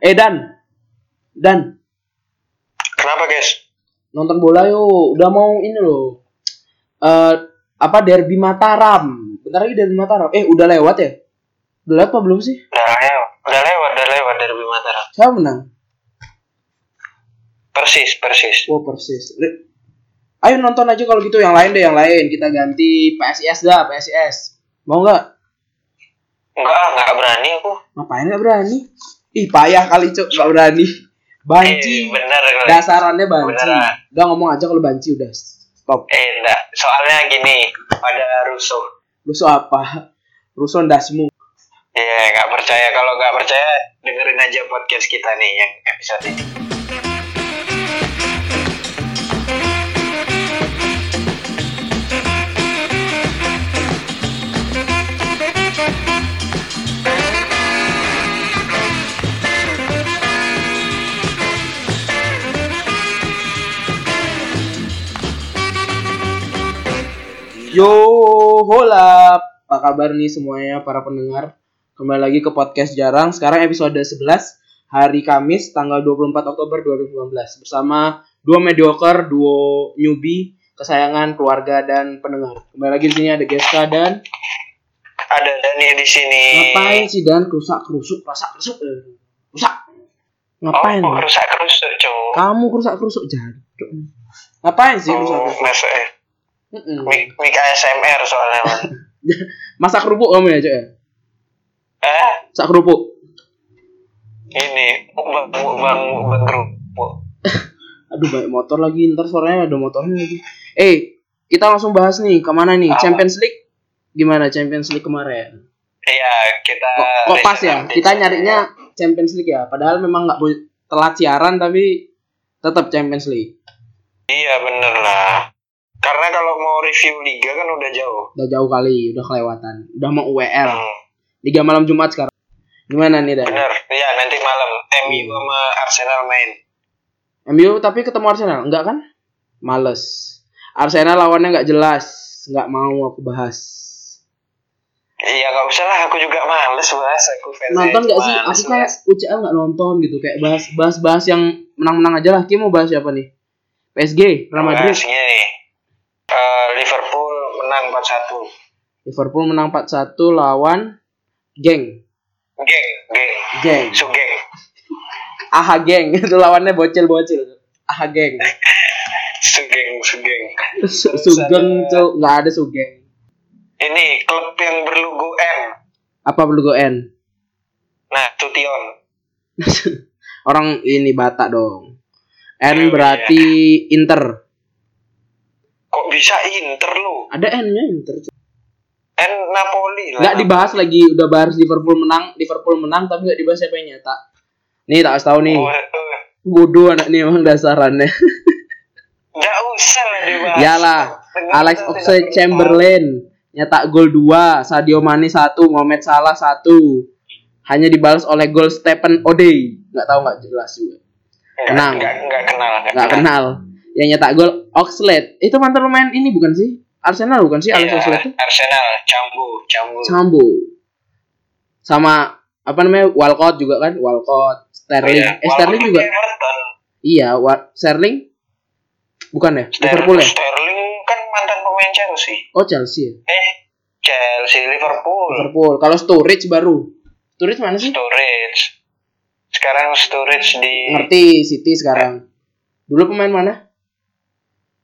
Eh Dan, Dan Kenapa guys? nonton bola yuk. Udah mau ini loh. Eh apa derby Mataram? Bentar lagi derby Mataram. Eh udah lewat ya? Udah lewat apa belum sih? Udah lewat, udah lewat, udah lewat dari Mataram. Siapa menang? Persis, persis. Wah persis. Re- Ayo nonton aja kalau gitu yang lain deh yang lain. Kita ganti PSIS dah PSIS. Mau nggak? Enggak, enggak berani aku. Ngapain nggak berani? Ih payah kali cok nggak berani. Banci. Eh, bener Dasarannya banci. Beneran. Udah ngomong aja kalau banci udah stop. Eh, enggak. Soalnya gini, pada rusuh. Rusuh apa? Rusuh dasmu. Iya, nggak percaya. Kalau nggak percaya, dengerin aja podcast kita nih yang episode ini. Yo, hola. Apa kabar nih semuanya para pendengar? Kembali lagi ke podcast Jarang. Sekarang episode 11 hari Kamis tanggal 24 Oktober 2019 bersama dua mediocre, duo newbie, kesayangan keluarga dan pendengar. Kembali lagi di sini ada Geska dan Ada Dani di sini. ngapain sih dan kerusak kerusuk, kerusak kerusuk, rusak. Ngapain? Oh, rusak kerusuk. Kamu kerusak kerusuk jadi. Ngapain sih kerusak Oh, kerusuk? mas, mik, mik ASMR soalnya. Man. Masak kerupuk kamu ya, Cok ya? eh, Masak kerupuk. ini bang bang bang kerupuk. Aduh banyak motor lagi ntar suaranya ada motornya lagi. Eh kita langsung bahas nih ke mana nih Apa? Champions League gimana Champions League kemarin? Iya, kita. Kok, kok pas ya? Kita nyarinya Champions League ya. Padahal memang nggak boleh telat siaran tapi tetap Champions League. Iya bener lah. Karena kalau mau review liga kan udah jauh. Udah jauh kali, udah kelewatan. Udah mau UEL. Hmm, Liga malam Jumat sekarang. Gimana nih Dan? bener. Iya nanti malam MU sama Arsenal main. MU tapi ketemu Arsenal enggak kan? Males. Arsenal lawannya nggak jelas, nggak mau aku bahas. Iya nggak usah lah. Aku juga males bahas. Aku fans nonton nggak sih? Aku kayak UCL nggak nonton gitu, kayak bahas bahas bahas yang menang-menang aja lah. Kim mau bahas siapa nih? PSG, Real Madrid, nih. Liverpool menang 4-1. Liverpool menang 4-1 lawan geng, Geng, geng. geng, Sugeng. aha geng itu lawannya bocil-bocil, aha geng, Sugeng, Sugeng. Su- sugeng tuh nggak ada sugeng. Ini klub yang berlogo M. Apa perlu go N? Nah, Tution. Orang ini Batak dong. N Iya, berarti Inter. Bisa Inter lu? Ada N-nya Inter. N Napoli lah. Nggak dibahas lagi, udah bahas Liverpool menang, Liverpool menang tapi nggak dibahas siapa yang nyetak. Nih tak kasih tahu nih. Oh, Bodoh anak nih emang dasarannya. Nggak usah lah dibahas. Yalah, Alex Oxlade Chamberlain nyetak gol 2, Sadio Mane 1, Mohamed Salah 1. Hanya dibalas oleh gol Stephen Odey. Nggak tahu nggak jelas juga. tahu. Nggak- Kenang. Nggak, nggak kenal. Nggak kenal. Yang nyetak gol Oxlade. Itu mantan pemain ini bukan sih? Arsenal bukan sih Alex Iya, Oxlade itu? Arsenal, Cambu, Cambu. Sambo. Sama apa namanya? Walcott juga kan? Walcott, Sterling. Iya, Eh Sterling juga. Everton. Iya, Wa- Sterling bukan ya? Liverpool ya? Sterling kan mantan pemain Chelsea. Oh Chelsea ya? Eh, Chelsea, Liverpool. Liverpool. Kalau Sturridge baru. Sturridge mana sih? Sturridge. Sekarang Sturridge di Ngerti City sekarang. Dulu pemain mana?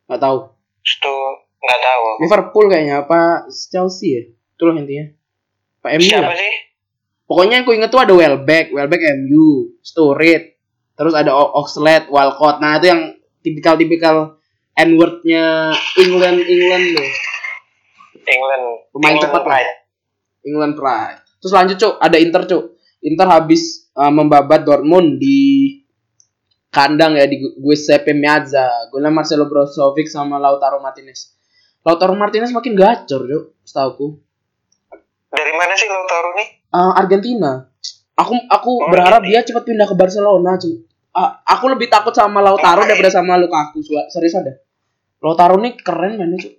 Nggak tahu. Stu nggak tahu. Liverpool kayaknya apa Chelsea ya? Itulah intinya. Pak MU Siapa lah. sih? Pokoknya yang aku inget tuh ada Welbeck, Welbeck MU, Sturridge, terus ada Oxlade, Walcott. Nah itu yang tipikal-tipikal N-wordnya England England tuh. England. Pemain England cepat lah. England Pride. Terus lanjut cuk, ada Inter cuk. Inter habis uh, membabat Dortmund di kandang ya di Giuseppe Meazza. Golnya Marcelo Brozovic sama Lautaro Martinez. Lautaro Martinez makin gacor cuk, setauku. Dari mana sih Lautaro nih? Uh, Argentina. Aku aku Oh, berharap ini. dia cepat pindah ke Barcelona cuk. Ah, aku lebih takut sama Lautaro Ngapain? daripada sama Lukaku. Serius ada. Lautaro nih keren mainnya cuk.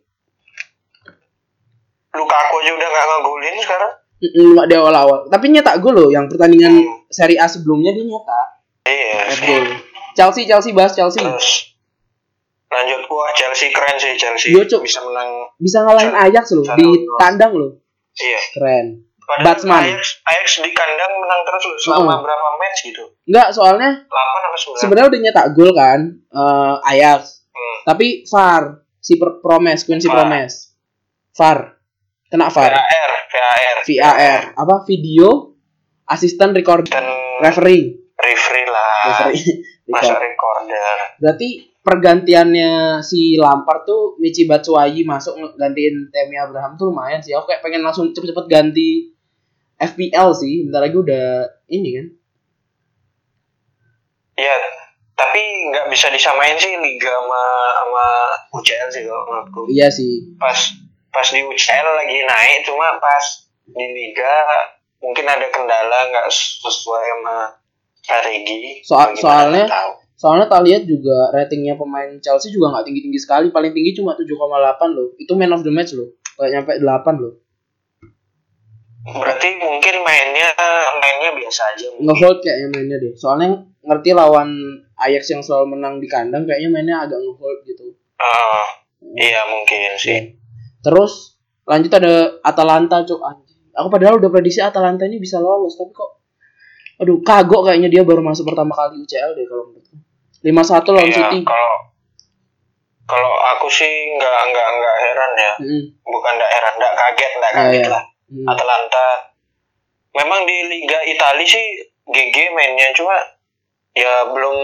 Lukaku aja udah nggak ngegolin sekarang. Mm, di awal-awal. Tapi nyetak gol loh yang pertandingan Hmm. Serie A sebelumnya dia nyetak. Iya. Gol. Chelsea Chelsea bahas Chelsea. Terus lanjut wah Chelsea keren sih Chelsea Yo, Cuk. bisa menang. Bisa ngalahin Ajax loh di kandang loh. Iya. Keren. Padahal Batsman. Ajax, Ajax di kandang menang terus loh selama berapa match gitu? Enggak, soalnya 8 apa 9? sebenarnya udah nyetak gol kan eh, Ajax. Hmm. Tapi VAR si Pro- Promes, Quincy VAR. Promes. VAR. Kena VAR. VAR, VAR. VAR. Apa? Video Assistant Record Dan Referee. referee lah. Referee. Masa Record. recorder. Berarti pergantiannya si Lampard tuh Michi Batshuayi masuk gantiin Temi Abraham tuh lumayan sih. Aku kayak pengen langsung cepet-cepet ganti FPL sih. Bentar lagi udah ini kan. Iya, tapi nggak bisa disamain sih liga sama sama UCL sih kalau menurutku. Iya sih. Pas pas di UCL lagi naik, cuma pas di liga mungkin ada kendala nggak sesuai sama strategi. Soal- soalnya-. Soalnya tak lihat juga ratingnya pemain Chelsea juga nggak tinggi-tinggi sekali. Paling tinggi cuma 7,8 loh. Itu man of the match loh. Kayak nyampe 8 loh. Berarti mungkin mainnya mainnya biasa aja. Ngehold kayaknya mainnya deh. Soalnya ngerti lawan Ajax yang selalu menang di kandang kayaknya mainnya agak ngehold gitu. Ah, iya mungkin sih. Terus lanjut ada Atalanta anjing. Aku padahal udah prediksi Atalanta ini bisa lolos tapi kok aduh kagok kayaknya dia baru masuk pertama kali UCL deh kalau menurutku. 5-1 lawan Iya, City. kalau kalau aku sih nggak nggak nggak heran ya. Mm, Bukan nggak heran, nggak kaget, nggak Ah, kaget iya. lah. mm. Atalanta memang di Liga Italia sih GG mainnya cuma ya belum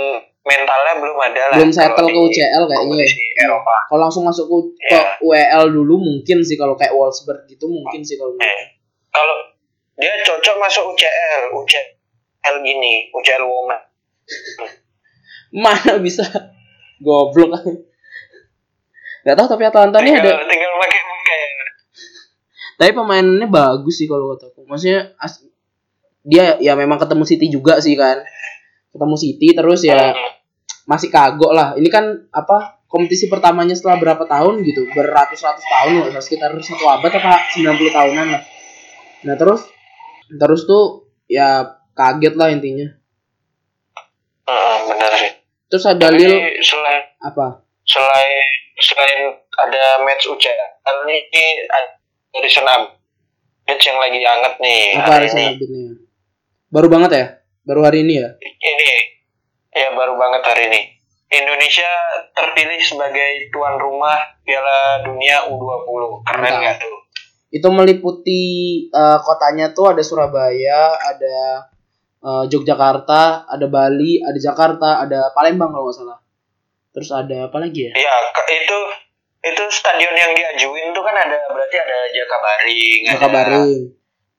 mentalnya belum ada lah Belum settle ke UCL kayaknya. Eropa Kalau langsung masuk ke, ke Iya. UEL dulu mungkin sih kalau kayak Wolfsburg gitu mungkin sih kalau. Eh, kalau dia cocok masuk UCL UCL gini UCL Women Mana bisa? Goblok. Gak tahu tapi Atalanta ini ada. Tinggal, pakai pakai tapi pemainnya bagus sih kalau kataku. Maksudnya as- dia ya memang ketemu City juga sih kan. Ketemu City terus ya masih kagok lah. Ini kan apa kompetisi pertamanya setelah berapa tahun gitu? Beratus-ratus tahun loh sekitar satu abad apa 90 tahunan lah. Nah terus terus tuh ya kaget lah intinya. Heeh, benar. Sih terus ada Tapi Lil selain apa? selain selain ada match UCL ini ada recent update yang lagi hangat nih apa hari ini. Baru banget ya? Baru hari ini ya? Ini. Ya baru banget hari ini. Indonesia terpilih sebagai tuan rumah Piala Dunia U20 keren nggak tuh? Itu meliputi eh, kotanya tuh ada Surabaya, ada eh, Yogyakarta, ada Bali, ada Jakarta, ada Palembang kalau nggak salah. Terus ada apa lagi ya? ya ke- itu itu stadion yang diajuin tuh kan ada berarti ada Jakabaring ada Jakabaring,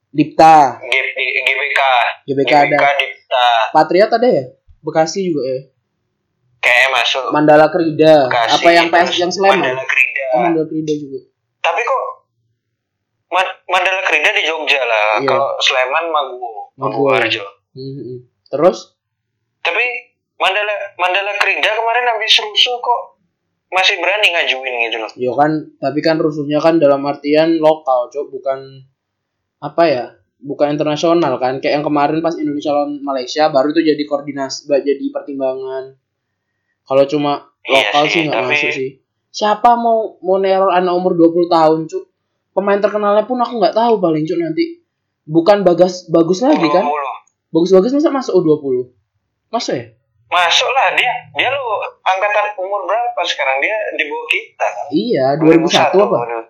Dipta, G- GBK GBK ada, Dipta Patriot ada ya? Bekasi juga ya. kayak masuk Mandala Krida, Bekasi, apa yang PS yang Sleman? Mandala Krida Oh, Mandala Krida juga. tapi kok Ma- Mandala Krida di Jogja lah Iya. kalau Sleman Maguwo Maguwo. Maguwarjo Hmm, hmm. Terus tapi Mandala Mandala Krida kemarin habis rusuh kok masih berani ngajuin gitu loh Ya kan, tapi kan rusuhnya kan dalam artian lokal, cok, bukan apa ya? Bukan internasional kan? Kayak yang kemarin pas Indonesia lawan Malaysia baru itu jadi koordinasi, jadi pertimbangan. Kalau cuma Iya lokal sih, sih nggak tapi- masuk sih. Siapa mau mau neror anak umur 20 tahun, cuk? Pemain terkenalnya pun aku nggak tahu paling cuk nanti. Bukan bagas bagus lagi kan? 20. Bagus-bagus masa masuk U20? Masuk ya? masuk lah dia dia lo angkatan umur berapa sekarang dia di bawah kita kan Iya, 2001 apa? waduh.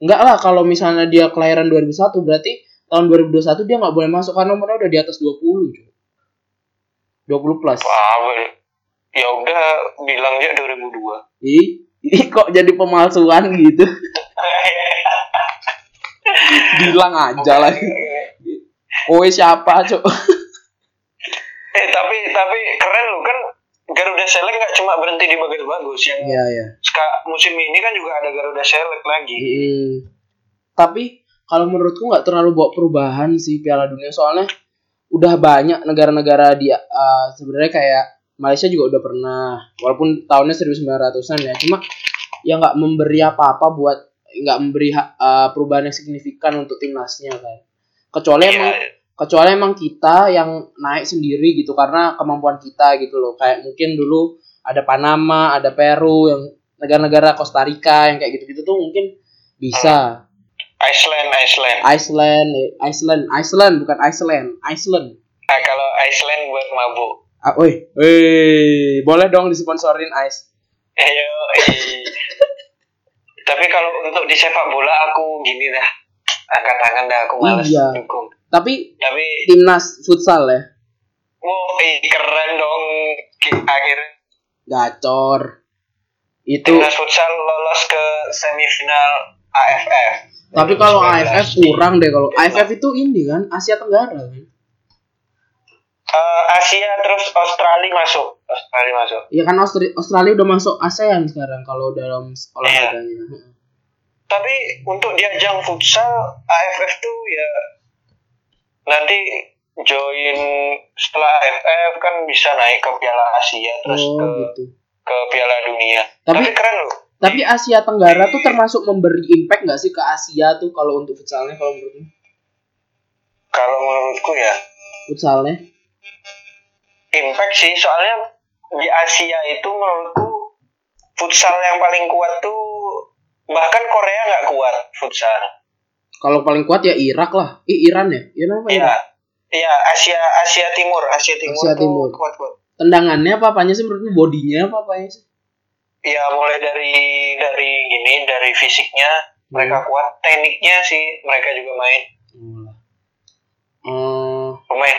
Enggak lah kalau misalnya dia kelahiran 2001 berarti tahun 2021 dia nggak boleh masuk karena umurnya udah di atas 20 cuy. 20 plus. Wah, ya udah bilang dia 2002 Ih, ih kok jadi pemalsuan gitu. Bilang aja lagi. Kowe siapa, Cuk? eh tapi tapi keren loh kan Garuda Select nggak cuma berhenti di bagus-bagus yang Iya, iya. ska- musim ini kan juga ada Garuda Select lagi Mm. Tapi kalau menurutku nggak terlalu bawa perubahan sih Piala Dunia soalnya udah banyak negara-negara di uh, sebenarnya kayak Malaysia juga udah pernah walaupun tahunnya 1900-an ya cuma ya nggak memberi apa-apa buat nggak memberi uh, perubahan yang signifikan untuk timnasnya kan kecuali Iya, emang kecuali emang kita yang naik sendiri gitu karena kemampuan kita gitu loh kayak mungkin dulu ada Panama ada Peru yang negara-negara Costa Rica yang kayak gitu-gitu tuh mungkin bisa Iceland, Iceland. Iceland eh, Iceland Iceland bukan Iceland Iceland Nah, kalau Iceland buat mabuk. ah, woi woi boleh dong disponsorin Ice Ayo, ih. Tapi kalau untuk di sepak bola aku gini dah. Angkat tangan dah aku males Iya. dukung. tapi Tapi timnas futsal ya wow, ih, keren dong akhirnya gacor itu timnas futsal lolos ke semifinal AFF. tapi kalau 2019 AFF kurang deh kalau AFF itu ini kan Asia Tenggara kan Eh, Asia terus Australia masuk. Australia masuk. ya kan Austri- Australia udah masuk ASEAN sekarang kalau dalam olahraganya Tapi untuk di ajang futsal AFF tuh ya nanti join setelah AFF kan bisa naik ke Piala Asia terus oh ke gitu ke Piala Dunia. Tapi- Tapi, keren loh. tapi Asia Tenggara tuh termasuk memberi impact nggak sih ke Asia tuh kalau untuk futsalnya kalau menurutmu Kalau menurutku ya futsalnya impact sih soalnya di Asia itu menurutku futsal yang paling kuat tuh bahkan Korea nggak kuat futsal. kalau paling kuat ya Irak lah Ih, Iran ya Iran apa. Irak Iya, Asia Asia Timur, Asia Timur Asia Timur. kuat kuat. tendangannya apa apanya sih menurutmu bodinya apa apanya sih Ya mulai dari dari ini dari fisiknya mereka kuat, tekniknya sih mereka juga main Oh, pemain.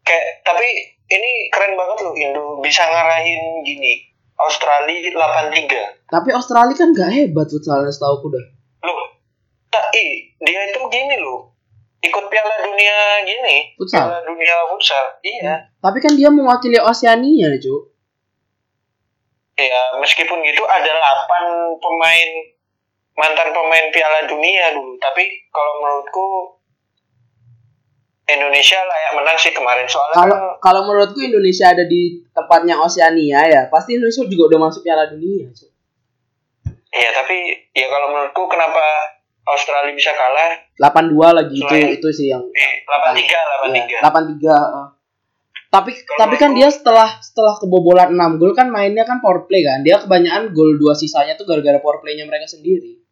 Kayak tapi ini keren banget loh Indo bisa ngarahin gini Australia 83 tapi Australia kan nggak hebat futsalnya setahu aku dah. Loh tak i dia itu gini loh. Ikut Piala Dunia gini. Futsal? Piala Dunia futsal iya. Tapi kan dia mewakili Oceania cuy ya meskipun gitu ada 8 pemain mantan pemain Piala Dunia dulu. Tapi kalau menurutku Indonesia layak menang sih kemarin soalnya Kalau kan- kalau menurutku Indonesia ada di tempatnya Oceania ya, pasti Indonesia juga udah masuk Piala Dunia. Cuk. Iya tapi ya kalau menurutku kenapa Australia bisa kalah 82 lagi itu Selain- itu sih yang eh, 83 ya, 83 83. eh. Tapi Kalau tapi kan dia setelah setelah kebobolan 6 gol kan mainnya kan power play kan. Dia kebanyakan gol dua sisanya tuh gara-gara power playnya mereka sendiri.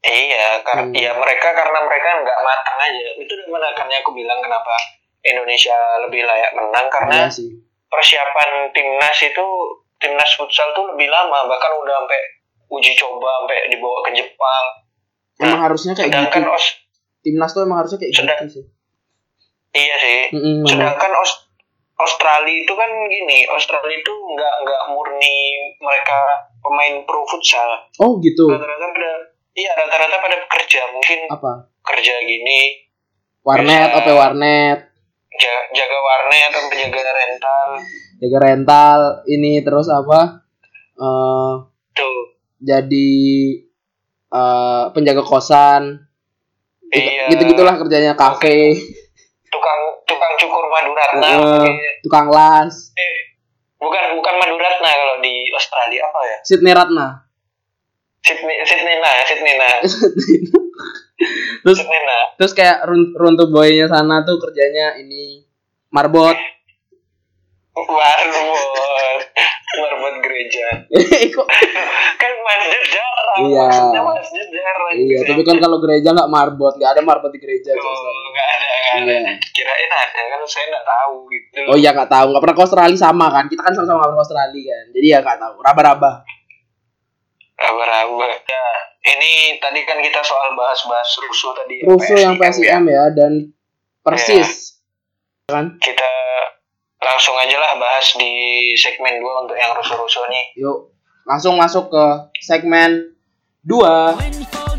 Iya, karena Hmm. ya mereka karena mereka nggak matang aja. Itu makanya aku bilang kenapa Indonesia lebih layak menang karena Iya sih. persiapan timnas itu timnas futsal tuh lebih lama bahkan udah sampai uji coba sampai dibawa ke Jepang. Emang harusnya kayak gitu. Sedangkan Aus Timnas tuh emang harusnya kayak Sedang- gitu sih. iya sih. Memang. Sedangkan Aus- Australia itu kan gini, Australia itu nggak nggak murni mereka pemain pro futsal. Oh gitu. Rata-rata iya rata-rata pada bekerja mungkin Apa? kerja gini Warnet. OP warnet, jaga, jaga warnet atau menjaga rental jaga rental, ini terus apa? eh tuh jadi eh penjaga kosan gitu, Iya. gitu gitulah kerjanya kafe tukang tukang cukur Maduratna eh, mungkin. tukang las eh, bukan bukan Maduratna kalau di Australia apa ya Sydney Ratna Sydney Sydney nah Sydney nah terus terus kayak run, runtuh boynya sana tuh kerjanya ini marbot. Marbot. Marbot gereja. Kan masjid jarang Iya. maksudnya masjid jarang iya tapi kan kalau gereja nggak marbot nggak ada marbot di gereja Oh, nggak ada nggak ada. Iya. kirain ada kan saya nggak tahu gitu. Oh iya nggak tahu. Nggak pernah ke Australia sama kan? Kita kan sama-sama ke Australia kan? Jadi ya nggak tahu. Raba-raba Raba-raba. Ya, ini tadi kan kita soal bahas-bahas rusuh tadi. rusuh yang PSIM ya. Ya dan persis kan Kita langsung aja lah bahas di segmen 2 untuk yang rusuh-rusuh nih. yuk langsung masuk ke segmen 2 When you fold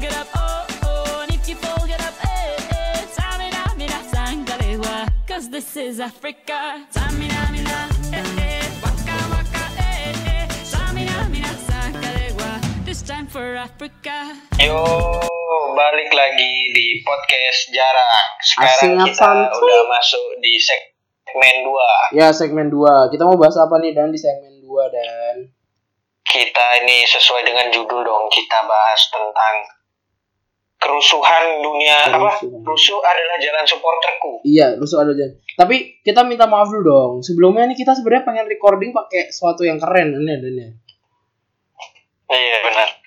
time for Africa. Yo, balik lagi di podcast jarang. Sekarang Asing kita apaan, udah masuk di segmen 2. ya segmen 2 kita mau bahas apa nih dan di segmen 2 dan Kita ini sesuai dengan judul dong, kita bahas tentang kerusuhan dunia apa Kerusuhan. rusuh adalah jalan supporterku Iya, rusuh ada aja. Tapi kita minta maaf dulu dong. Sebelumnya nih kita sebenarnya pengen recording pakai sesuatu yang keren ini ada nih. iya benar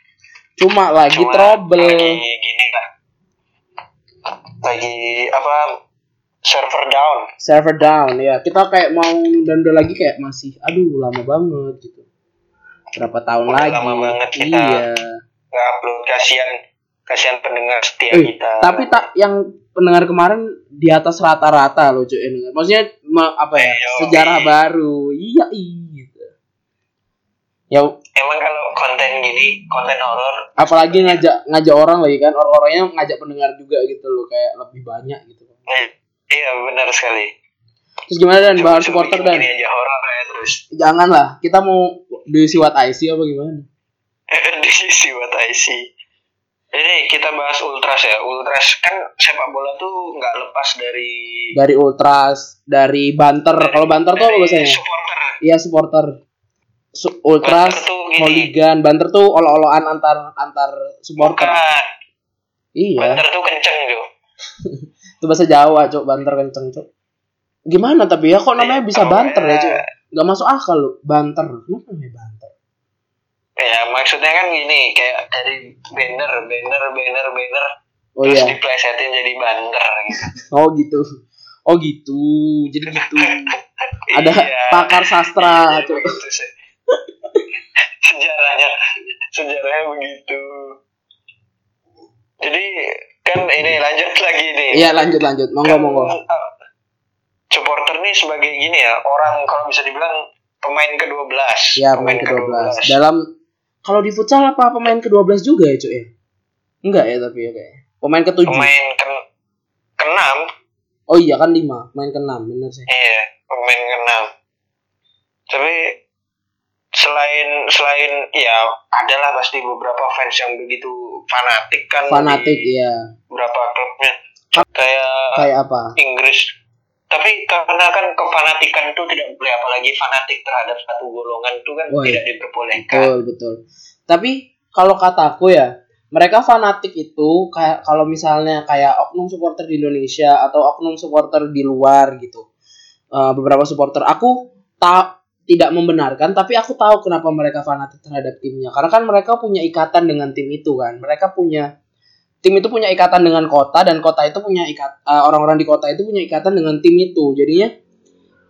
Cuma lagi Cuma trouble. lagi gini lah lagi apa server down Server down ya. Kita kayak mau nunda lagi kayak masih aduh lama banget gitu. Berapa tahun Udah lagi? lama banget kita. Iya. nggak upload kasihan kasihan pendengar setia Eh, kita tapi tak yang pendengar kemarin di atas rata-rata loh cuy. Maksudnya ma- apa ya? Ayo, sejarah iya. baru. Iya, iya. Ya emang kalau konten gini konten horor. apalagi ngajak ngajak orang lagi kan orang-orangnya ngajak pendengar juga gitu loh kayak lebih banyak gitu. Eh, iya benar sekali. Terus gimana dan? Bahan supporter dan? ini aja horor ya terus. Jangan lah kita mau diisi what I see apa gimana? Di sisi buat IC ini kita bahas ultras ya. Ultras kan sepak bola tuh nggak lepas dari dari ultras dari banter. Kalau banter tuh apa dari bahasanya supporter. Iya supporter. Su- ultras hooligan banter tuh olo-oloan antar antar supporter. Bukan. Iya. Banter tuh kenceng tuh itu bahasa Jawa cok banter kenceng cok gimana tapi ya kok namanya bisa banter ya cok nggak masuk akal lo banter. Kenapa namanya banter? Ya maksudnya kan gini kayak dari banner banner banner banner oh terus iya. diplesetin jadi banter gitu. Oh gitu. Oh gitu. Jadi gitu. Ada Iya. pakar sastra, Iya, Cuk. begitu sih. Sejarahnya sejarahnya begitu jadi kan ini lanjut lagi nih Iya lanjut lanjut. Monggo Kan, monggo. uh, supporter nih sebagai gini ya orang kalau bisa dibilang pemain ke-12 Ya pemain ke-12. Dalam kalau di futsal apa pemain ke-12 juga ya, Cuk ya? Enggak ya tapi ya kayak. Pemain ke-7. pemain ke ke-6 Oh iya kan 5, pemain ke-6 bener sih. iya pemain ke-6 tapi selain selain ya adalah pasti beberapa fans yang begitu fanatik kan Fanatik di ya. beberapa klubnya kayak Kayak apa? Inggris tapi karena kan kefanatikan itu tidak boleh apalagi fanatik terhadap satu golongan itu kan Wah, tidak diperbolehkan Betul, betul. Tapi kalau kataku ya, mereka fanatik itu kayak kalau misalnya kayak oknum supporter di Indonesia atau oknum supporter di luar gitu. Eh, beberapa supporter aku tak tidak membenarkan tapi aku tahu kenapa mereka fanatik terhadap timnya. Karena kan mereka punya ikatan dengan tim itu kan. Mereka punya tim itu punya ikatan dengan kota dan kota itu punya ikat eh, orang-orang di kota itu punya ikatan dengan tim itu. Jadinya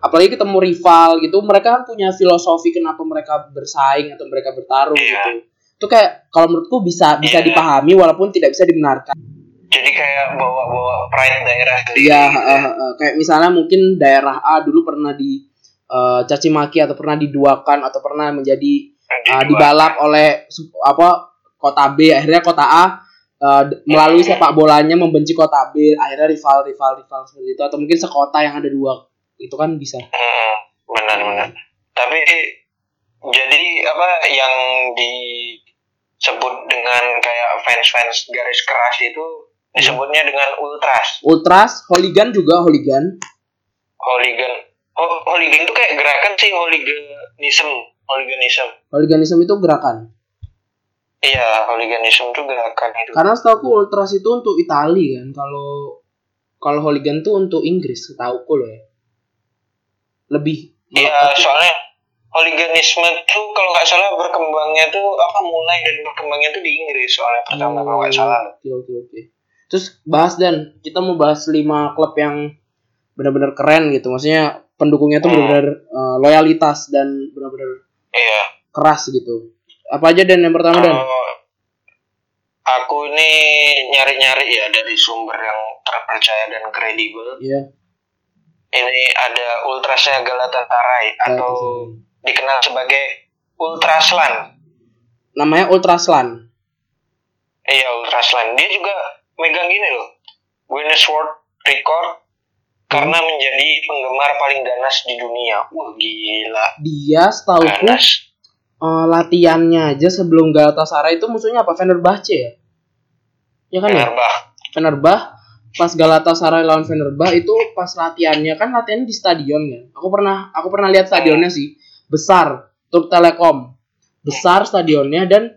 apalagi ketemu rival gitu mereka kan punya filosofi kenapa mereka bersaing atau mereka bertarung Iya. gitu. Itu kayak kalau menurutku bisa bisa Iya. dipahami walaupun tidak bisa dibenarkan. Jadi kayak bawa-bawa pride daerah sendiri Iya, gitu eh, eh, kayak misalnya mungkin daerah A dulu pernah di eh, caci maki atau pernah diduakan atau pernah menjadi Di dua- dibalap oleh apa kota B. Akhirnya kota A d- melalui sepak bolanya membenci kota B. Akhirnya rival rival rival seperti itu. Atau mungkin sekota yang ada dua. Itu kan bisa. Hmm, benar benar. Tapi jadi apa yang disebut dengan kayak fans-fans garis keras itu disebutnya dengan ultras. Ultras hooligan juga hooligan. Hooligan oh, hooligan itu kayak gerakan sih hooliganism hooliganism hooliganisme itu gerakan iya hooliganism itu gerakan itu karena setahu ultras itu untuk Itali kan kalau kalau hooligan tuh untuk Inggris setahu loh ya lebih Iya, ya. soalnya hooliganisme tuh kalau nggak salah berkembangnya tuh apa mulai dan berkembangnya tuh di Inggris soalnya pertama kalau nggak salah. Oke oke oke. Terus bahas dan kita mau bahas lima klub yang benar-benar keren gitu. Maksudnya pendukungnya tuh Hmm. benar-benar eh, loyalitas dan benar-benar Iya. keras gitu. Apa aja dan yang pertama dan? Kalau aku ini nyari-nyari ya dari sumber yang terpercaya dan kredibel. Iya. Ini ada ultrasnya Galatasaray atau dikenal sebagai Ultraslan. Namanya Ultraslan. Iya, Ultraslan. Dia juga megang gini loh. Guinness World Record karena menjadi penggemar paling ganas di dunia. Wah, gila. Dia setauku Ganas. eh, latihannya aja sebelum Galatasaray itu musuhnya apa? Fenerbahce ya? Ya kan ya? Fenerbah. Fenerbah pas Galatasaray lawan Fenerbah itu pas latihannya kan latihannya di stadion kan. Aku pernah aku pernah lihat stadionnya sih besar Turk Telekom besar stadionnya dan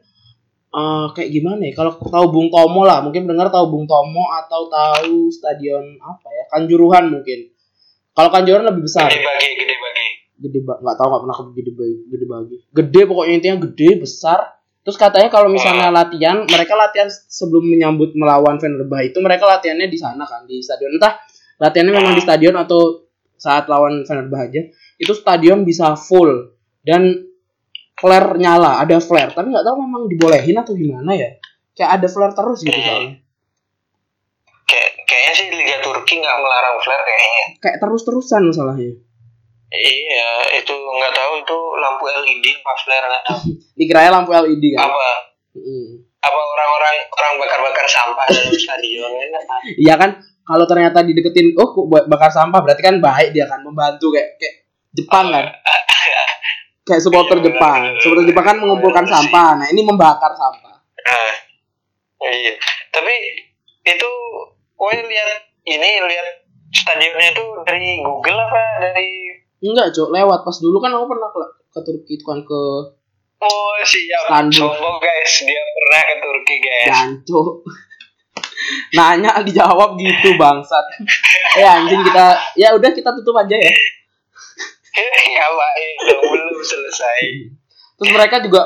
eh, kayak gimana ya? Kalau tahu Bung Tomo lah, mungkin dengar tahu Bung Tomo atau tahu stadion apa ya? Kanjuruhan mungkin. Kalau Kanjuruhan lebih besar. Gede bagi, gede bagi. Gede ba- nggak tahu nggak pernah ke gede bagi, gede bagi. Gede pokoknya intinya gede besar. Terus katanya kalau misalnya latihan, mereka latihan sebelum menyambut melawan Fenerbahce itu mereka latihannya di sana kan di stadion. Entah latihannya memang di stadion atau saat lawan Fenerbahce aja. Itu stadion bisa full dan flare nyala, ada flare. Tapi nggak tahu memang dibolehin atau gimana ya. Kayak ada flare terus gitu soalnya. Kayak kayaknya sih Liga Turki nggak melarang flare kayaknya. Kayak terus-terusan masalahnya. Iya, itu nggak tahu itu lampu LED apa flare nggak tahu. Dikiranya lampu LED kan. Apa Mm. apa orang-orang orang bakar-bakar sampah dalam stadion. Iya kan kalau ternyata dideketin oh bakar sampah berarti kan baik dia kan membantu kayak kayak Jepang kan. Kayak supporter Iya, Jepang. benar, Supporter benar. Jepang kan mengumpulkan sampah. Nah, ini membakar sampah. Nah, iya. Tapi itu gue lihat ini lihat stadionnya itu dari Google apa dari Enggak, Cok. Lewat pas dulu kan aku pernah ke, ke Turki itu kan ke Oh siap Istanbul. Sombong guys Dia pernah ke Turki guys Janco. Nanya dijawab gitu bangsat. Eh anjing kita ya udah kita tutup aja ya. Dong Belum selesai Terus mereka juga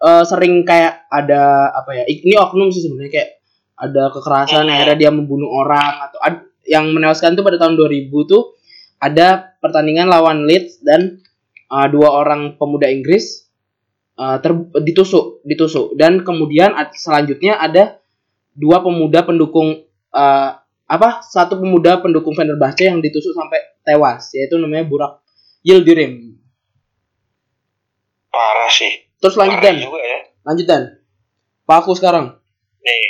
eh, sering kayak ada apa ya? Ini oknum sih sebenarnya kayak ada kekerasan Hmm. akhirnya dia membunuh orang atau ad- yang menewaskan tuh pada tahun 2000 tuh ada pertandingan lawan Leeds dan eh, dua orang pemuda Inggris eh, ter- ditusuk ditusuk dan kemudian selanjutnya ada dua pemuda pendukung eh, apa satu pemuda pendukung Fenerbahce yang ditusuk sampai tewas yaitu namanya Burak Yildirim Parah sih. Terus lanjut Parah dan. juga ya. Lanjut dan. Pak aku sekarang. Nih.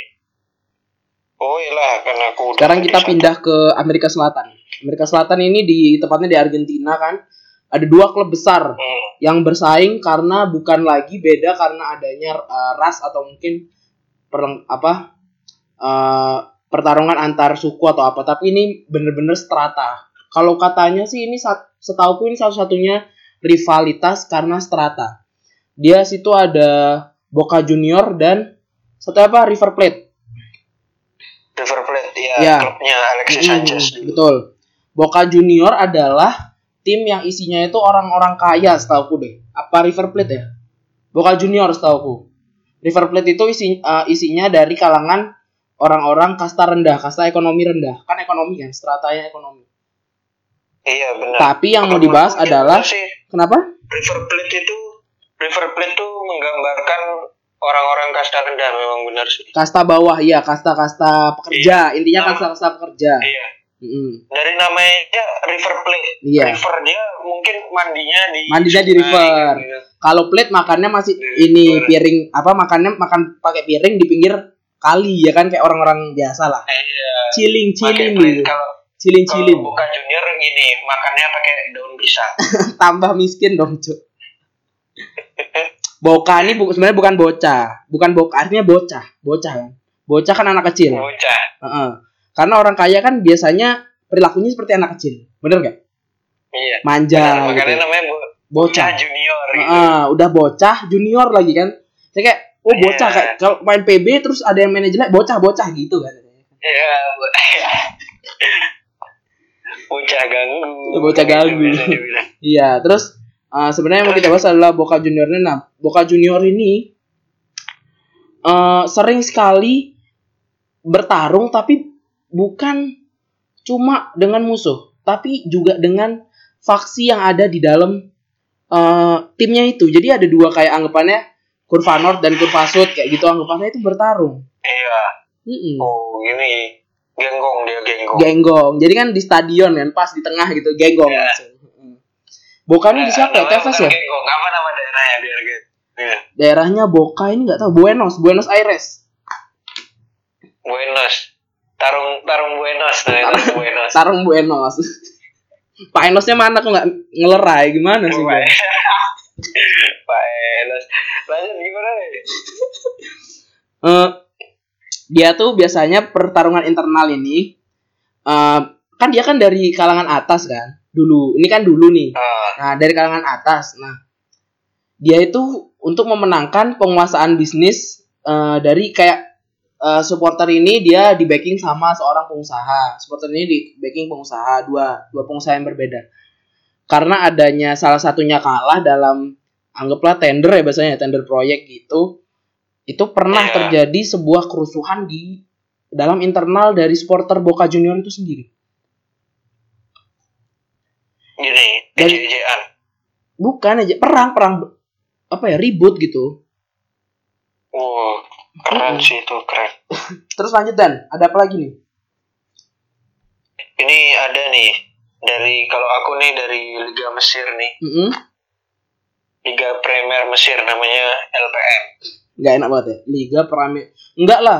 Oh iyalah Karena aku sekarang kita pindah ke Amerika Selatan. Amerika Selatan ini di tepatnya di Argentina kan. Ada dua klub besar Hmm. yang bersaing karena bukan lagi beda karena adanya uh, ras atau mungkin perang apa uh, pertarungan antar suku atau apa. Tapi ini bener-bener strata. Kalau katanya sih ini sat- setauku ini satu-satunya rivalitas karena strata. Dia situ ada Boca Junior dan satu apa? River Plate. River Plate ya, Ya. klubnya Alexis Mm, Sanchez dulu. betul. Boca Junior adalah tim yang isinya itu orang-orang kaya setauku deh. Apa River Plate ya? Boca Junior setauku River Plate itu isi, uh, isinya dari kalangan orang-orang kasta rendah kasta ekonomi rendah. Kan ekonomi kan stratanya ekonomi Iya benar tapi yang mau Kalau dibahas menurut adalah sih kenapa River Plate itu River Plate tuh menggambarkan orang-orang kasta rendah memang benar sih. kasta bawah iya kasta-kasta pekerja intinya Nama- kasta-kasta pekerja Iya. Mm-mm. Dari namanya River Plate. Iya. River dia mungkin mandinya di Mandinya di river. gitu. kalau plate makannya masih Di ini river. piring apa makannya makan pakai piring di pinggir kali ya kan kayak orang-orang biasa lah Iya. chilling chilling gitu Kalau chilling kalau chilling bukan junior gini, makannya pakai daun pisang. tambah miskin dong cuk boka ini bu sebenarnya bukan bocah bukan boka artinya bocah bocah kan bocah kan anak kecil Bocah. Heeh. karena orang kaya kan biasanya perilakunya seperti anak kecil bener gak Iya. manja makanya gitu. namanya bo- bocah bocah junior gitu. Heeh, udah bocah junior lagi kan saya kayak oh bocah Iya. kayak kalau main PB terus ada yang manajernya bocah bocah gitu kan Iya. bo- bocah ganggu. Bocah ganggu. Biasa dibilang. Iya, terus uh, sebenarnya yang mau kita bahas adalah Boca Juniornya. Nah, Boca Junior ini uh, sering sekali bertarung tapi bukan cuma dengan musuh, tapi juga dengan faksi yang ada di dalam uh, timnya itu. Jadi ada dua kayak anggapannya kurva North dan kurva Sud kayak gitu anggapannya itu bertarung. Iya. Mm-mm. Oh, gini. Genggong dia genggong. Genggong. Jadi kan di stadion kan pas di tengah gitu genggong Iya. langsung. Mm. Boca ini di siapa ya? Tevez ya? Genggong. Apa nama daerahnya biar gitu? Iya. daerahnya Boca ini nggak tahu Buenos Buenos Aires Buenos. Tarung tarung Buenos nah, tarung Buenos. Tarung Buenos Pak Enosnya mana kok nggak ngelerai gimana sih? Pak Enos. Lanjut gimana nih? Eh, dia tuh biasanya pertarungan internal ini eh, kan dia kan dari kalangan atas kan dulu ini kan dulu nih Ah, nah dari kalangan atas nah dia itu untuk memenangkan penguasaan bisnis eh, dari kayak eh, supporter ini dia di backing sama seorang pengusaha. Supporter ini di backing pengusaha, dua dua pengusaha yang berbeda. Karena adanya salah satunya kalah dalam anggaplah tender ya biasanya tender proyek gitu. Itu pernah Iya. terjadi sebuah kerusuhan di dalam internal dari supporter Boca Junior itu sendiri. Gini, Dan-. Bukan aja perang perang apa ya ribut gitu. Wow, keren sih itu keren. Terus lanjut dan ada apa lagi nih? Ini ada nih dari kalau aku nih dari Liga Mesir nih, Mm-mm. Liga Premier Mesir namanya LPM. Nggak enak banget ya. Liga Premier enggak lah.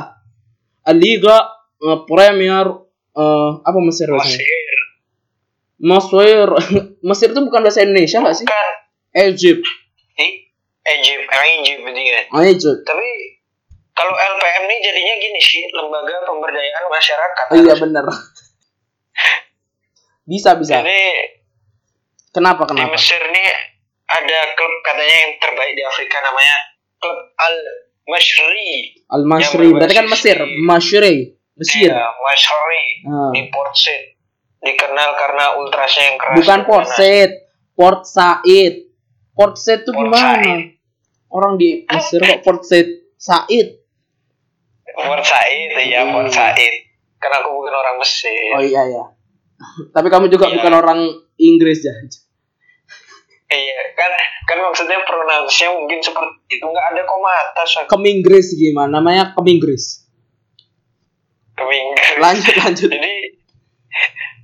Ah, Liga eh, Premier eh, apa Mesir bahasanya Mesir. Mesir. Mesir itu bukan bahasa Indonesia nggak sih? Egypt. Di Egypt, emang Egypt dia. oh, Egypt. Tapi kalau LPM nih jadinya gini sih, lembaga pemberdayaan masyarakat. oh, iya bener. Bisa bisa. Jadi kenapa di kenapa? Mesir nih ada klub katanya yang terbaik di Afrika namanya klub Al Mashri. Al Masri berarti kan Mesir Masri Mesir Iya, Mashri Ah. di Port Said. Dikenal karena ultrasnya yang keras. bukan Port. Said Port Said Port Said tuh Port gimana Said. orang di Mesir kok Port Said Said Port Said, ya Port. Said. Karena aku bukan orang Mesir. oh iya ya tapi kamu juga Iya. bukan orang Inggris ya Iya, kan kan maksudnya pronunciasinya mungkin seperti itu nggak ada koma atas Keminggris gimana namanya Keminggris Keminggu. lanjut lanjut jadi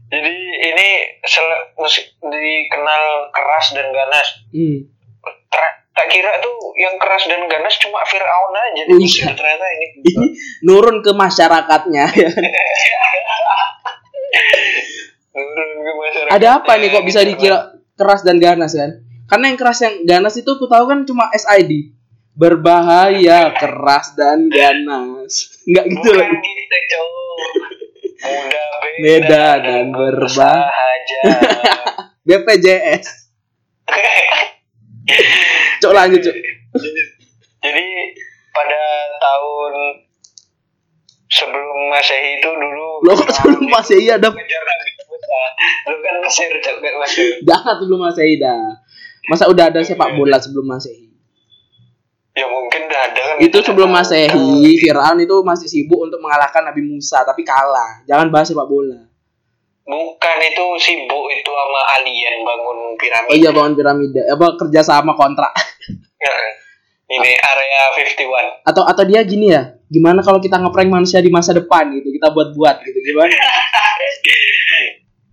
jadi ini sel- musik dikenal keras dan ganas. hmm. Tra- tak kira tuh yang keras dan ganas cuma Fir'aun aja Oh, iya. ternyata ini ini nurun ke masyarakatnya ya turun ke masyarakat. ada apa nih kok bisa dikira keras dan ganas kan? Karena yang keras yang ganas itu aku tahu kan cuma SID berbahaya keras dan ganas. Nggak gitu Bukan loh. gitu. Muda beda, Beda dan berbah- sahaja. BPJS cok lanjut cok. Jadi pada tahun sebelum Masehi itu dulu lo kok sebelum masih iya ada? Ngejar Nabi Lu kan Mesir cok gak masuk. jangan sebelum masehi dah masa udah ada sepak bola sebelum masehi Ya mungkin udah ada kan. itu sebelum masehi Firaun itu masih sibuk untuk mengalahkan Nabi Musa tapi kalah. Jangan bahas sepak bola. Bukan itu sibuk itu sama alien bangun piramida. oh iya bangun piramida. Apa kerja sama kontrak. Ini area 51. atau atau dia gini ya. Gimana kalau kita ngeprank manusia di masa depan gitu. Kita buat buat gitu. Gimana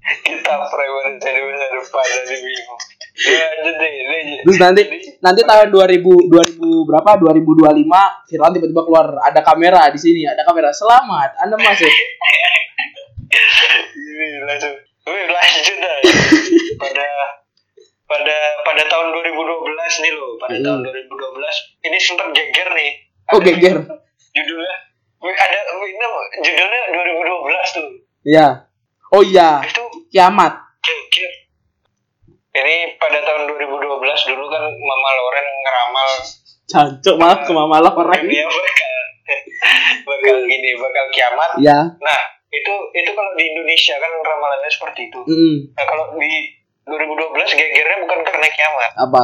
kita preman jadi masa depan jadi bingung. Ya deh, lanjut. terus nanti Jadi, nanti tahun 2000 2000 berapa 2025 Firaun tiba-tiba keluar ada kamera di sini ada kamera selamat anda masuk Ini langsung. Wih, lanjut dah. pada pada pada tahun 2012 nih loh, pada Hmm. tahun 2012 ini sempat geger nih. oh geger Judulnya wih, ada ini judulnya 2012 tuh. ya oh iya Itu kiamat. Ini pada tahun 2012 dulu kan Mama Loren ngeramal cancok malah ke mama lah orang dunia bakal bakal gini, bakal kiamat. ya Nah, itu itu kalau di Indonesia kan ramalannya seperti itu. mm, Nah, kalau di 2012 gegernya bukan karena kiamat. apa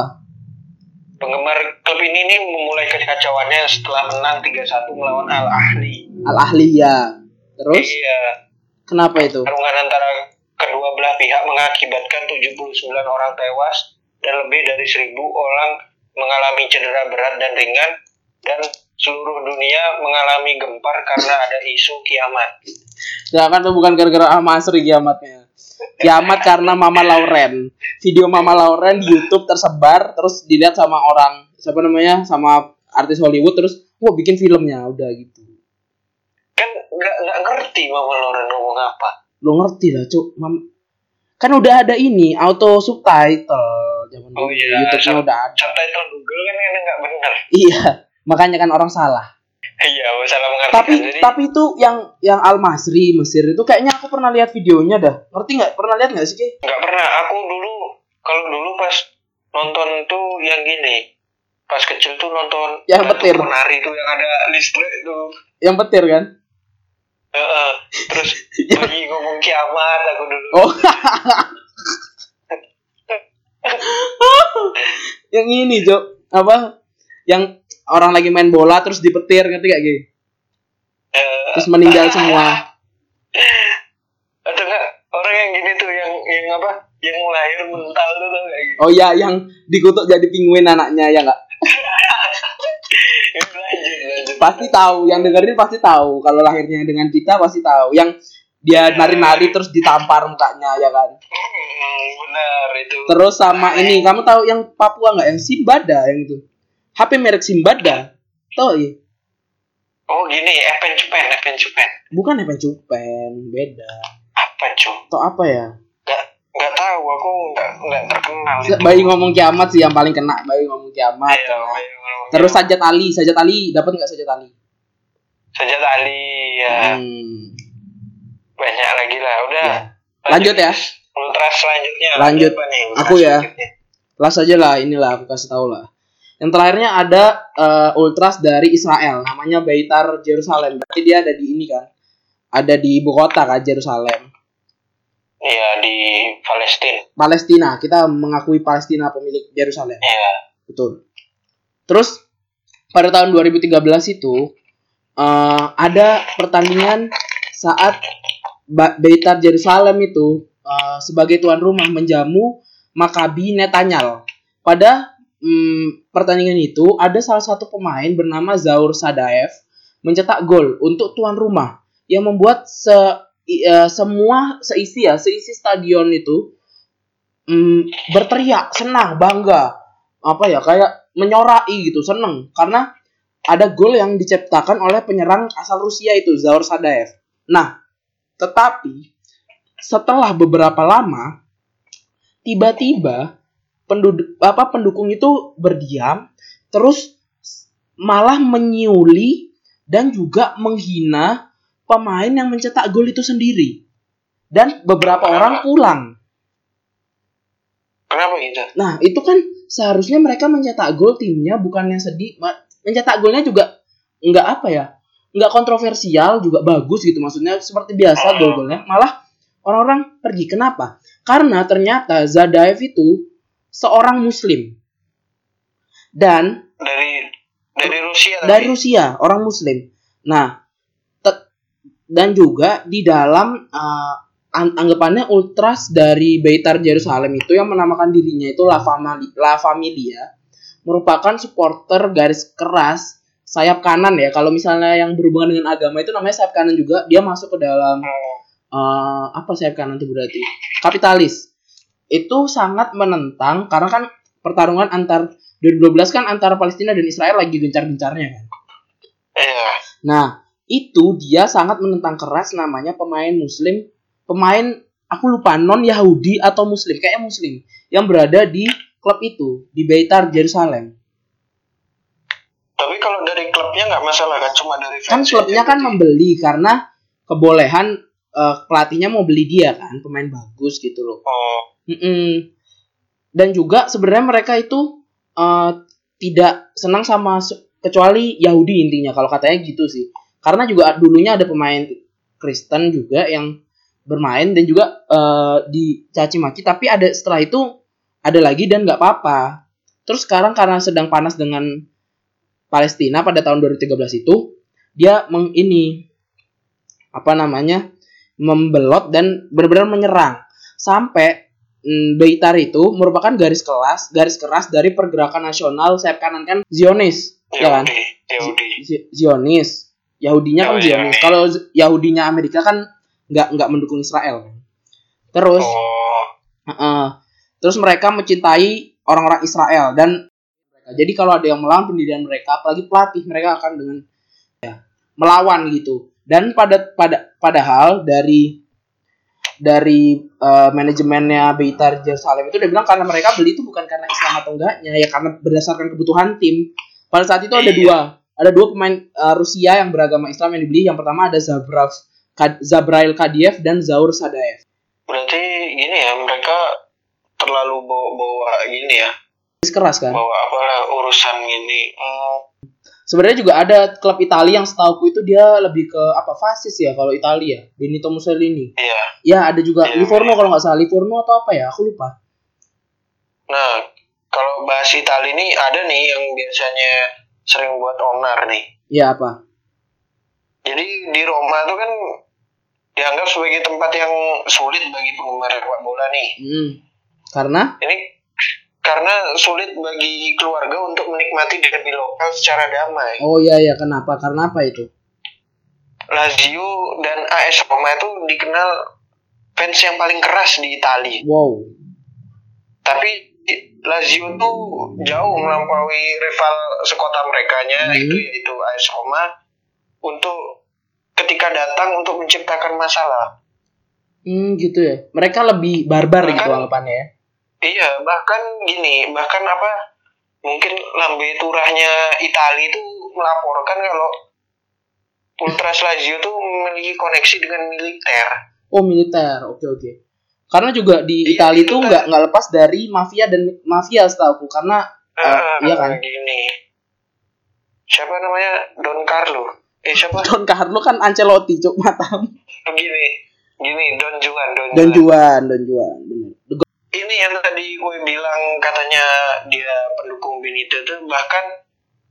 Penggemar klub ini nih memulai kekacauannya setelah menang 3-1 melawan Al Ahli. al ahli ya terus Iya, kenapa itu perungan antara kedua belah pihak mengakibatkan 79 orang tewas dan lebih dari 1000 orang mengalami cedera berat dan ringan dan seluruh dunia mengalami gempar karena ada isu kiamat. Ya kan tuh bukan gara-gara ah Masri kiamatnya. Kiamat karena Mama Lauren. Video Mama Lauren di YouTube tersebar terus dilihat sama orang siapa namanya sama artis Hollywood terus wah bikin filmnya udah gitu. Kan nggak ngerti Mama Loren ngomong apa. Lo ngerti lah, Cuk. Mam- kan udah ada ini auto subtitle zaman Oh dulu. iya, YouTube-nya sub- udah ada. Subtitle Google kan kadang nggak benar. Iya, makanya kan orang salah. Iya, salah mengartikan. Tapi Jadi tapi itu yang yang Al Masri Mesir itu kayaknya aku pernah lihat videonya dah. Ngerti nggak? Pernah lihat nggak sih, Ki? nggak pernah. Aku dulu kalau dulu pas nonton tuh yang gini, pas kecil tuh nonton Yang petir. penari tuh yang ada listrik itu Yang petir kan? Heeh. terus bunyi ngomong kiamat aku dulu Oh. yang ini, Jo. Apa? Yang orang lagi main bola terus dipetir ngerti gak, Gi? Eh, Terus meninggal semua. atau enggak orang yang gini tuh yang yang apa yang lahir mental tuh tau gak gitu Oh iya, yang dikutuk jadi penguin anaknya ya nggak? Lanjut lanjut Pasti tahu, yang dengerin pasti tahu. Kalau lahirnya dengan kita pasti tahu. Yang dia nari-nari terus ditampar mukanya ya kan. Hmm, benar itu Terus sama ini, kamu tahu yang Papua nggak? Yang Simbada yang itu. HP merek Simbada. Tahu ya? oh gini Evan Cupen Evan Cupen Bukan HP Cupen, beda. apa cuy Atau apa ya? Nggak tahu aku nggak nggak terkenal Bayi ngomong kiamat sih yang paling kena. Bayi ngomong kiamat. Iya, kena. bayi ngomong Terus Sajat Ali, Sajat Ali dapat nggak Sajat Ali? Sajat Ali ya Hmm. banyak lagi lah udah Ya. Lanjut ya. ultras selanjutnya Lanjut. Nih, Aku ya. Kelas aja lah inilah aku kasih tahu lah. Yang terakhirnya ada eh, ultras dari Israel, namanya Beitar Jerusalem. Berarti dia ada di ini kan, ada di ibu kota kan Jerusalem, iya di Palestina Palestina. Kita mengakui Palestina pemilik Jerusalem. iya Betul. Terus pada tahun 2013 itu eh, ada pertandingan saat Beitar Jerusalem itu eh, sebagai tuan rumah menjamu Maccabi Netanyal. Pada mm, pertandingan itu ada salah satu pemain bernama Zaur Sadaev mencetak gol untuk tuan rumah yang membuat se eh, semua seisi ya seisi stadion itu mm, berteriak senang bangga apa ya kayak menyorai gitu seneng karena ada gol yang diciptakan oleh penyerang asal Rusia itu Zaur Sadaev. Nah, tetapi setelah beberapa lama tiba-tiba penduduk apa pendukung itu berdiam terus malah menyiuli dan juga menghina pemain yang mencetak gol itu sendiri. Dan beberapa orang pulang. kenapa gitu Nah, itu kan seharusnya mereka mencetak gol timnya bukannya sedih. Mencetak golnya juga nggak apa ya? Nggak kontroversial, juga bagus gitu. Maksudnya seperti biasa gol-golnya. Malah orang-orang pergi. Kenapa? Karena ternyata Zadaev itu seorang muslim. Dan dari dari Rusia dari Rusia, orang muslim. Nah, dan juga di dalam uh, an- anggapannya ultras dari Beitar Jerusalem itu yang menamakan dirinya itu La, Famali- La Familia merupakan supporter garis keras sayap kanan ya. Kalau misalnya yang berhubungan dengan agama itu namanya sayap kanan juga, dia masuk ke dalam eh, apa sayap kanan itu berarti kapitalis itu sangat menentang karena kan pertarungan antar 2012 kan antara Palestina dan Israel lagi gencar-gencarnya kan. iya Nah, itu dia sangat menentang keras namanya pemain muslim, pemain aku lupa non Yahudi atau muslim, kayaknya muslim yang berada di klub itu di Beitar Jerusalem. tapi kalau dari klubnya nggak masalah kan cuma dari Kan fans klubnya aja kan berarti. membeli karena kebolehan eh, pelatihnya mau beli dia kan, pemain bagus gitu loh. oh Mm-mm. Dan juga sebenarnya mereka itu eh, tidak senang sama kecuali Yahudi intinya kalau katanya gitu sih. Karena juga dulunya ada pemain Kristen juga yang bermain dan juga eh, dicaci maki tapi ada setelah itu ada lagi dan nggak apa-apa. Terus sekarang karena sedang panas dengan Palestina pada tahun 2013 itu dia meng ini apa namanya membelot dan benar-benar menyerang. Sampai mm, Beitar itu merupakan garis kelas garis keras dari pergerakan nasional sayap kanan kan Zionis ya kan? Zionis Yahudinya kan Oh, iya. Zionis kalau Yahudinya Amerika kan nggak nggak mendukung Israel terus oh Heeh. Terus mereka mencintai orang-orang Israel dan jadi kalau ada yang melawan pendirian mereka, apalagi pelatih mereka akan dengan ya, melawan gitu. Dan pada pada padahal dari dari eh, manajemennya Beitar Jerusalem itu dia bilang karena mereka beli itu bukan karena Islam atau enggaknya ya karena berdasarkan kebutuhan tim. Pada saat itu ada Iya. dua, ada dua pemain eh, Rusia yang beragama Islam yang dibeli. Yang pertama ada Zabrav Kad- Zabrail Kadiev dan Zaur Sadaev. berarti gini ya mereka terlalu bawa bawa gini ya keras kan. bawa apalah urusan gini Hmm, Sebenarnya juga ada klub Italia yang setauku itu dia lebih ke apa fasis ya kalau Italia, Benito Mussolini. iya Ya ada juga Iya, Livorno iya. kalau nggak salah Livorno atau apa ya, aku lupa. nah kalau bahas Itali ini ada nih yang biasanya sering buat onar nih Ya apa? jadi di Roma tuh kan dianggap sebagai tempat yang sulit bagi penggemar sepak bola nih Hmm. Karena ini karena sulit bagi keluarga untuk menikmati derby lokal secara damai. oh iya ya kenapa? Karena apa itu? Lazio dan AS Roma itu dikenal fans yang paling keras di Italia. Wow. Tapi Lazio tuh jauh melampaui rival sekota mereka Hmm. itu yaitu AS Roma untuk ketika datang untuk menciptakan masalah. Hmm gitu ya. Mereka lebih barbar gitu Bahkan- anggapannya ya. Iya, bahkan gini, bahkan apa? Mungkin lambe turahnya Italia itu melaporkan kalau Ultras Lazio tuh memiliki koneksi dengan militer. Oh militer, oke oke. Karena juga di Iya, Italia itu itu kan. nggak nggak lepas dari mafia dan mafia setahu karena Ah, iya kan? Gini. Siapa namanya? Don Carlo. Eh siapa? Don Carlo kan Ancelotti cuk matam. Gini. Gini, Don Juan, Don, Don Juan. Juan, Don Juan, Ini yang tadi gue bilang katanya dia pendukung Benito tuh bahkan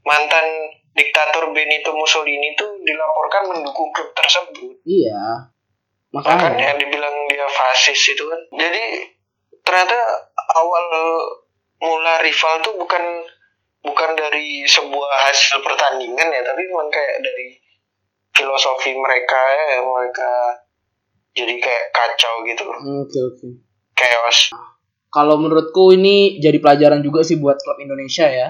mantan diktator Benito Mussolini tuh dilaporkan mendukung klub tersebut. Iya. Makanya Makanya. dibilang dia fasis itu kan. Jadi ternyata awal mula rival tuh bukan bukan dari sebuah hasil pertandingan ya, tapi memang kayak dari filosofi mereka ya, mereka jadi kayak kacau gitu, Oke oke. chaos. Kalau menurutku ini jadi pelajaran juga sih buat klub Indonesia ya.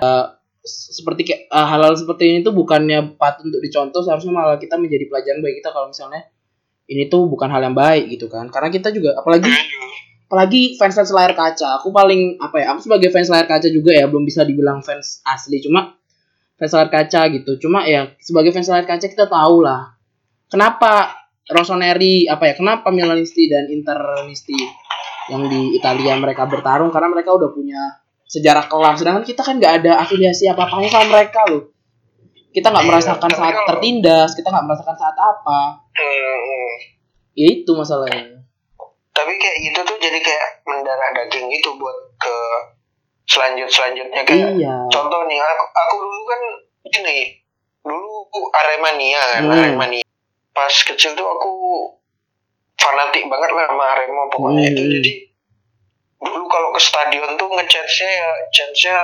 S- seperti kayak eh, hal-hal seperti ini tuh bukannya patut untuk dicontoh, seharusnya malah kita menjadi pelajaran bagi kita kalau misalnya ini tuh bukan hal yang baik gitu kan. Karena kita juga apalagi apalagi fans fans layar kaca. Aku paling apa ya? Aku sebagai fans layar kaca juga ya belum bisa dibilang fans asli, cuma fans layar kaca gitu. Cuma ya sebagai fans layar kaca kita tahu lah kenapa Rossoneri apa ya? Kenapa Milanisti dan Internisti yang di Italia mereka bertarung karena mereka udah punya sejarah kelam sedangkan kita kan nggak ada afiliasi apa apanya sama mereka loh kita nggak Iya, merasakan tapi saat kalau- tertindas kita nggak merasakan saat apa. Hmm, ya itu masalahnya. Tapi kayak gitu tuh jadi kayak mendarah daging gitu buat ke selanjut selanjutnya kayak iya. contoh nih aku aku dulu kan ini dulu Aremania kan Hmm. Aremania. Pas kecil tuh aku fanatik banget lah sama Arema pokoknya Hmm. itu jadi dulu kalau ke stadion tuh ngechance ya chance-nya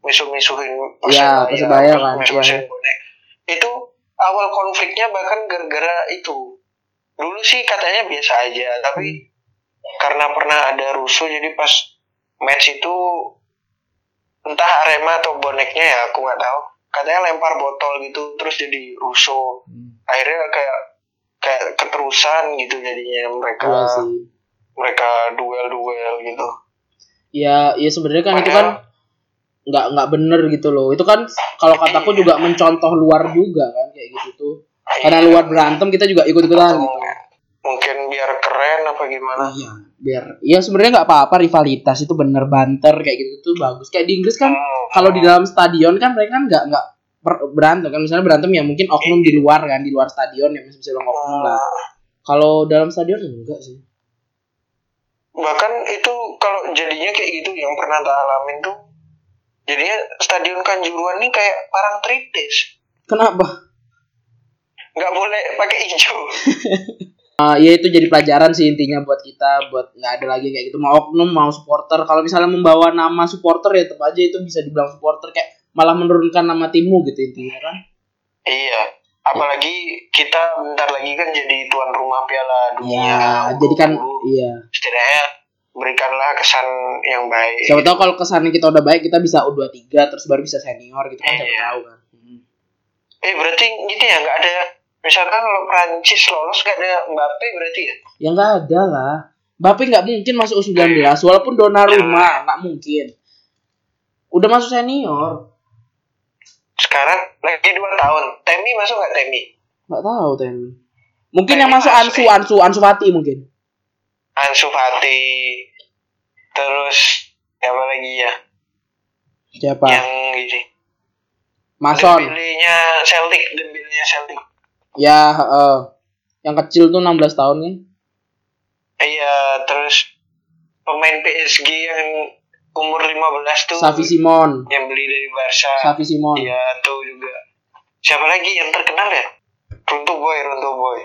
misuh-misuhin Iya, Persebaya kan, misuh-misuhin bonek. Itu awal konfliknya bahkan gara-gara itu. Dulu sih katanya biasa aja tapi karena pernah ada rusuh jadi pas match itu entah Arema atau boneknya ya aku nggak tahu. Katanya lempar botol gitu terus jadi rusuh. Hmm, akhirnya kayak kayak keterusan gitu jadinya mereka. Sih. Mereka duel-duel gitu. Ya ya sebenarnya kan itu kan nggak nggak bener gitu loh. Itu kan kalau kataku juga mencontoh luar juga kan kayak gitu tuh. Karena luar berantem kita juga ikut ikutan gitu. Mungkin biar keren apa gimana? Iya. Biar ya sebenarnya nggak apa-apa rivalitas itu bener banter kayak gitu tuh bagus. Kayak di Inggris kan Hmm, kalau di dalam stadion kan mereka kan nggak nggak berantem kan. Misalnya berantem ya mungkin oknum di luar kan di luar stadion ya bisa bilang oknum lah. Kalau dalam stadion enggak sih. Bahkan itu kalau jadinya kayak gitu yang pernah tak alamin tuh jadinya stadion kanjuruan nih kayak parang tritis kenapa? Nggak boleh pakai hijau. Ah, ya itu jadi pelajaran sih intinya buat kita buat nggak ada lagi kayak gitu. Mau oknum mau supporter. Kalau misalnya membawa nama supporter ya tetap aja itu bisa dibilang supporter. Kayak malah menurunkan nama timmu gitu intinya kan? Iya. Apalagi kita bentar lagi kan jadi tuan rumah piala dunia. Ya jadi kan U20. iya. Setidaknya berikanlah kesan yang baik. Siapa tahu kalau kesannya kita udah baik kita bisa U23 terus baru bisa senior gitu kan siapa Iya. tahu kan. Hmm. eh berarti gitu ya nggak ada misalkan kalau Prancis lolos nggak ada Mbappe berarti ya? Ya nggak ada lah. Bape nggak mungkin masuk U19 walaupun Donnarumma nggak mungkin. Udah masuk senior. Sekarang lagi dua tahun. Temi masuk nggak Temi? Nggak tahu tem mungkin Nah, yang masuk Ansu ya. Ansu Ansu Fati mungkin Ansu Fati terus siapa lagi ya Siapa? Yang ini. Mason. Dembele-nya Celtic, Dembele-nya Celtic. Ya, heeh. yang kecil tuh 16 tahun kan. Iya, terus pemain PSG yang umur 15 tuh Safi Simon. yang beli dari Barca. Safi Simon. Iya, tuh juga. Siapa lagi yang terkenal ya? Runtuh Boy, Runtuh Boy.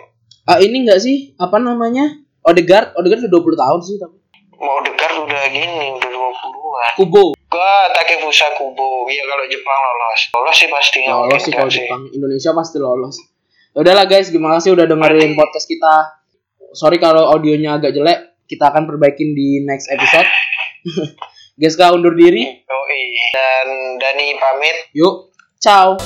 Ah, ini enggak sih? Apa namanya? Odegaard, Odegaard udah 20 tahun sih tapi. Mau dekat udah gini, udah 20-an. Kubo. Gua Takefusa Kubo. Iya kalau Jepang lolos. Lolos sih pasti nggak Lolos sih kalau Jepang. Indonesia pasti lolos. Ya udahlah guys, gimana sih udah dengerin podcast kita. Sorry kalau audionya agak jelek. Kita akan perbaikin di next episode. Geska undur diri. Yoi. Dan Dani pamit. Yuk. Ciao.